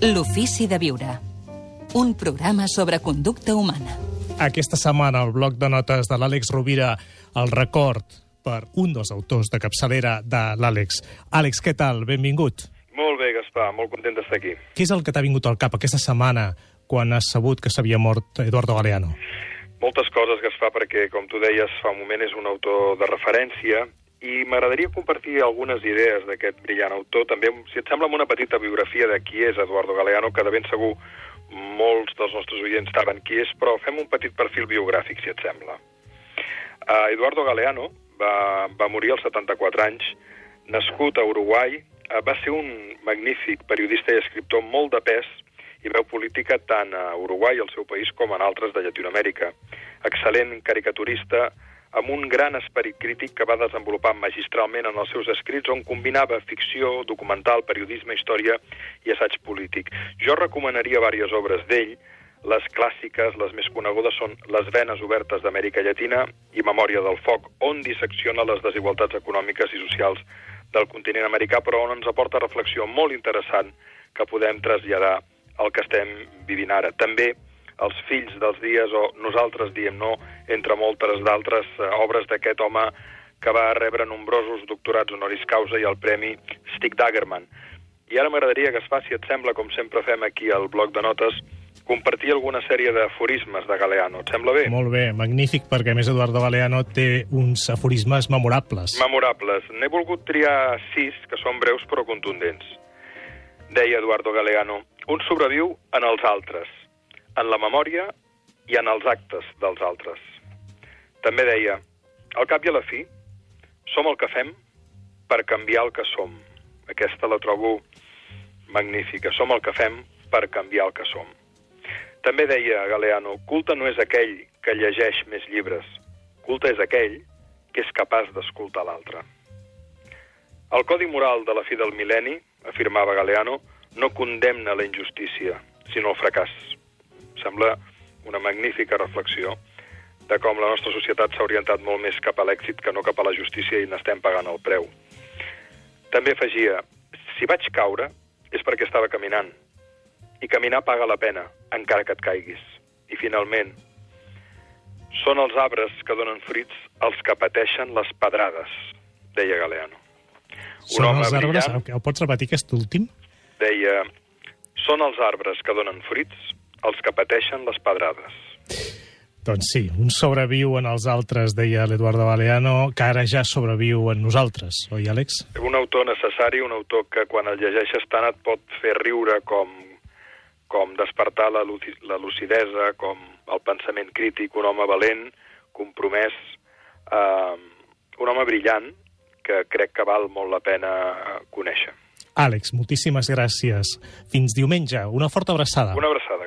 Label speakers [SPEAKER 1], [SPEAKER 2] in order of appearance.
[SPEAKER 1] L'ofici de viure. Un programa sobre conducta humana.
[SPEAKER 2] Aquesta setmana al bloc de notes de l'Àlex Rovira el record per un dels autors de capçalera de l'Àlex. Àlex, què tal? Benvingut.
[SPEAKER 3] Molt bé, Gaspar, molt content d'estar aquí.
[SPEAKER 2] Què és el que t'ha vingut al cap aquesta setmana quan has sabut que s'havia mort Eduardo Galeano?
[SPEAKER 3] Moltes coses, Gaspar, perquè, com tu deies fa un moment, és un autor de referència i m'agradaria compartir algunes idees d'aquest brillant autor, també, si et sembla, amb una petita biografia de qui és Eduardo Galeano, que de ben segur molts dels nostres oients saben qui és, però fem un petit perfil biogràfic, si et sembla. Uh, Eduardo Galeano va, va morir als 74 anys, nascut a Uruguai, uh, va ser un magnífic periodista i escriptor molt de pes i veu política tant a Uruguai, el seu país, com en altres de Llatinoamèrica. Excel·lent caricaturista, amb un gran esperit crític que va desenvolupar magistralment en els seus escrits on combinava ficció, documental, periodisme, història i assaig polític. Jo recomanaria diverses obres d'ell, les clàssiques, les més conegudes són Les venes obertes d'Amèrica Llatina i Memòria del foc, on dissecciona les desigualtats econòmiques i socials del continent americà, però on ens aporta reflexió molt interessant que podem traslladar al que estem vivint ara. També els fills dels dies, o nosaltres diem no, entre moltes d'altres eh, obres d'aquest home que va rebre nombrosos doctorats honoris causa i el Premi Stig Dagerman. I ara m'agradaria, Gaspar, si et sembla, com sempre fem aquí al bloc de notes, compartir alguna sèrie d'aforismes de Galeano. Et sembla bé?
[SPEAKER 2] Molt bé, magnífic, perquè a més Eduardo Galeano té uns aforismes memorables.
[SPEAKER 3] Memorables. N'he volgut triar sis, que són breus però contundents. Deia Eduardo Galeano, un sobreviu en els altres, en la memòria i en els actes dels altres. També deia, al cap i a la fi, som el que fem per canviar el que som. Aquesta la trobo magnífica. Som el que fem per canviar el que som. També deia Galeano, culte no és aquell que llegeix més llibres. Culte és aquell que és capaç d'escoltar l'altre. El codi moral de la fi del mil·lenni, afirmava Galeano, no condemna la injustícia, sinó el fracàs. Sembla una magnífica reflexió de com la nostra societat s'ha orientat molt més cap a l'èxit que no cap a la justícia i n'estem pagant el preu. També afegia, si vaig caure és perquè estava caminant, i caminar paga la pena, encara que et caiguis. I finalment, són els arbres que donen fruits els que pateixen les pedrades, deia Galeano.
[SPEAKER 2] Són els arbres... Brillant, el pots repetir aquest últim?
[SPEAKER 3] Deia, són els arbres que donen fruits els que pateixen les pedrades.
[SPEAKER 2] Doncs sí, un sobreviu en els altres, deia l'Eduardo Galeano, que ara ja sobreviu en nosaltres, oi, Àlex?
[SPEAKER 3] Un autor necessari, un autor que quan el llegeixes tant et pot fer riure com, com despertar la, la lucidesa, com el pensament crític, un home valent, compromès, eh, un home brillant, que crec que val molt la pena conèixer.
[SPEAKER 2] Àlex, moltíssimes gràcies. Fins diumenge. Una forta abraçada.
[SPEAKER 3] Una abraçada.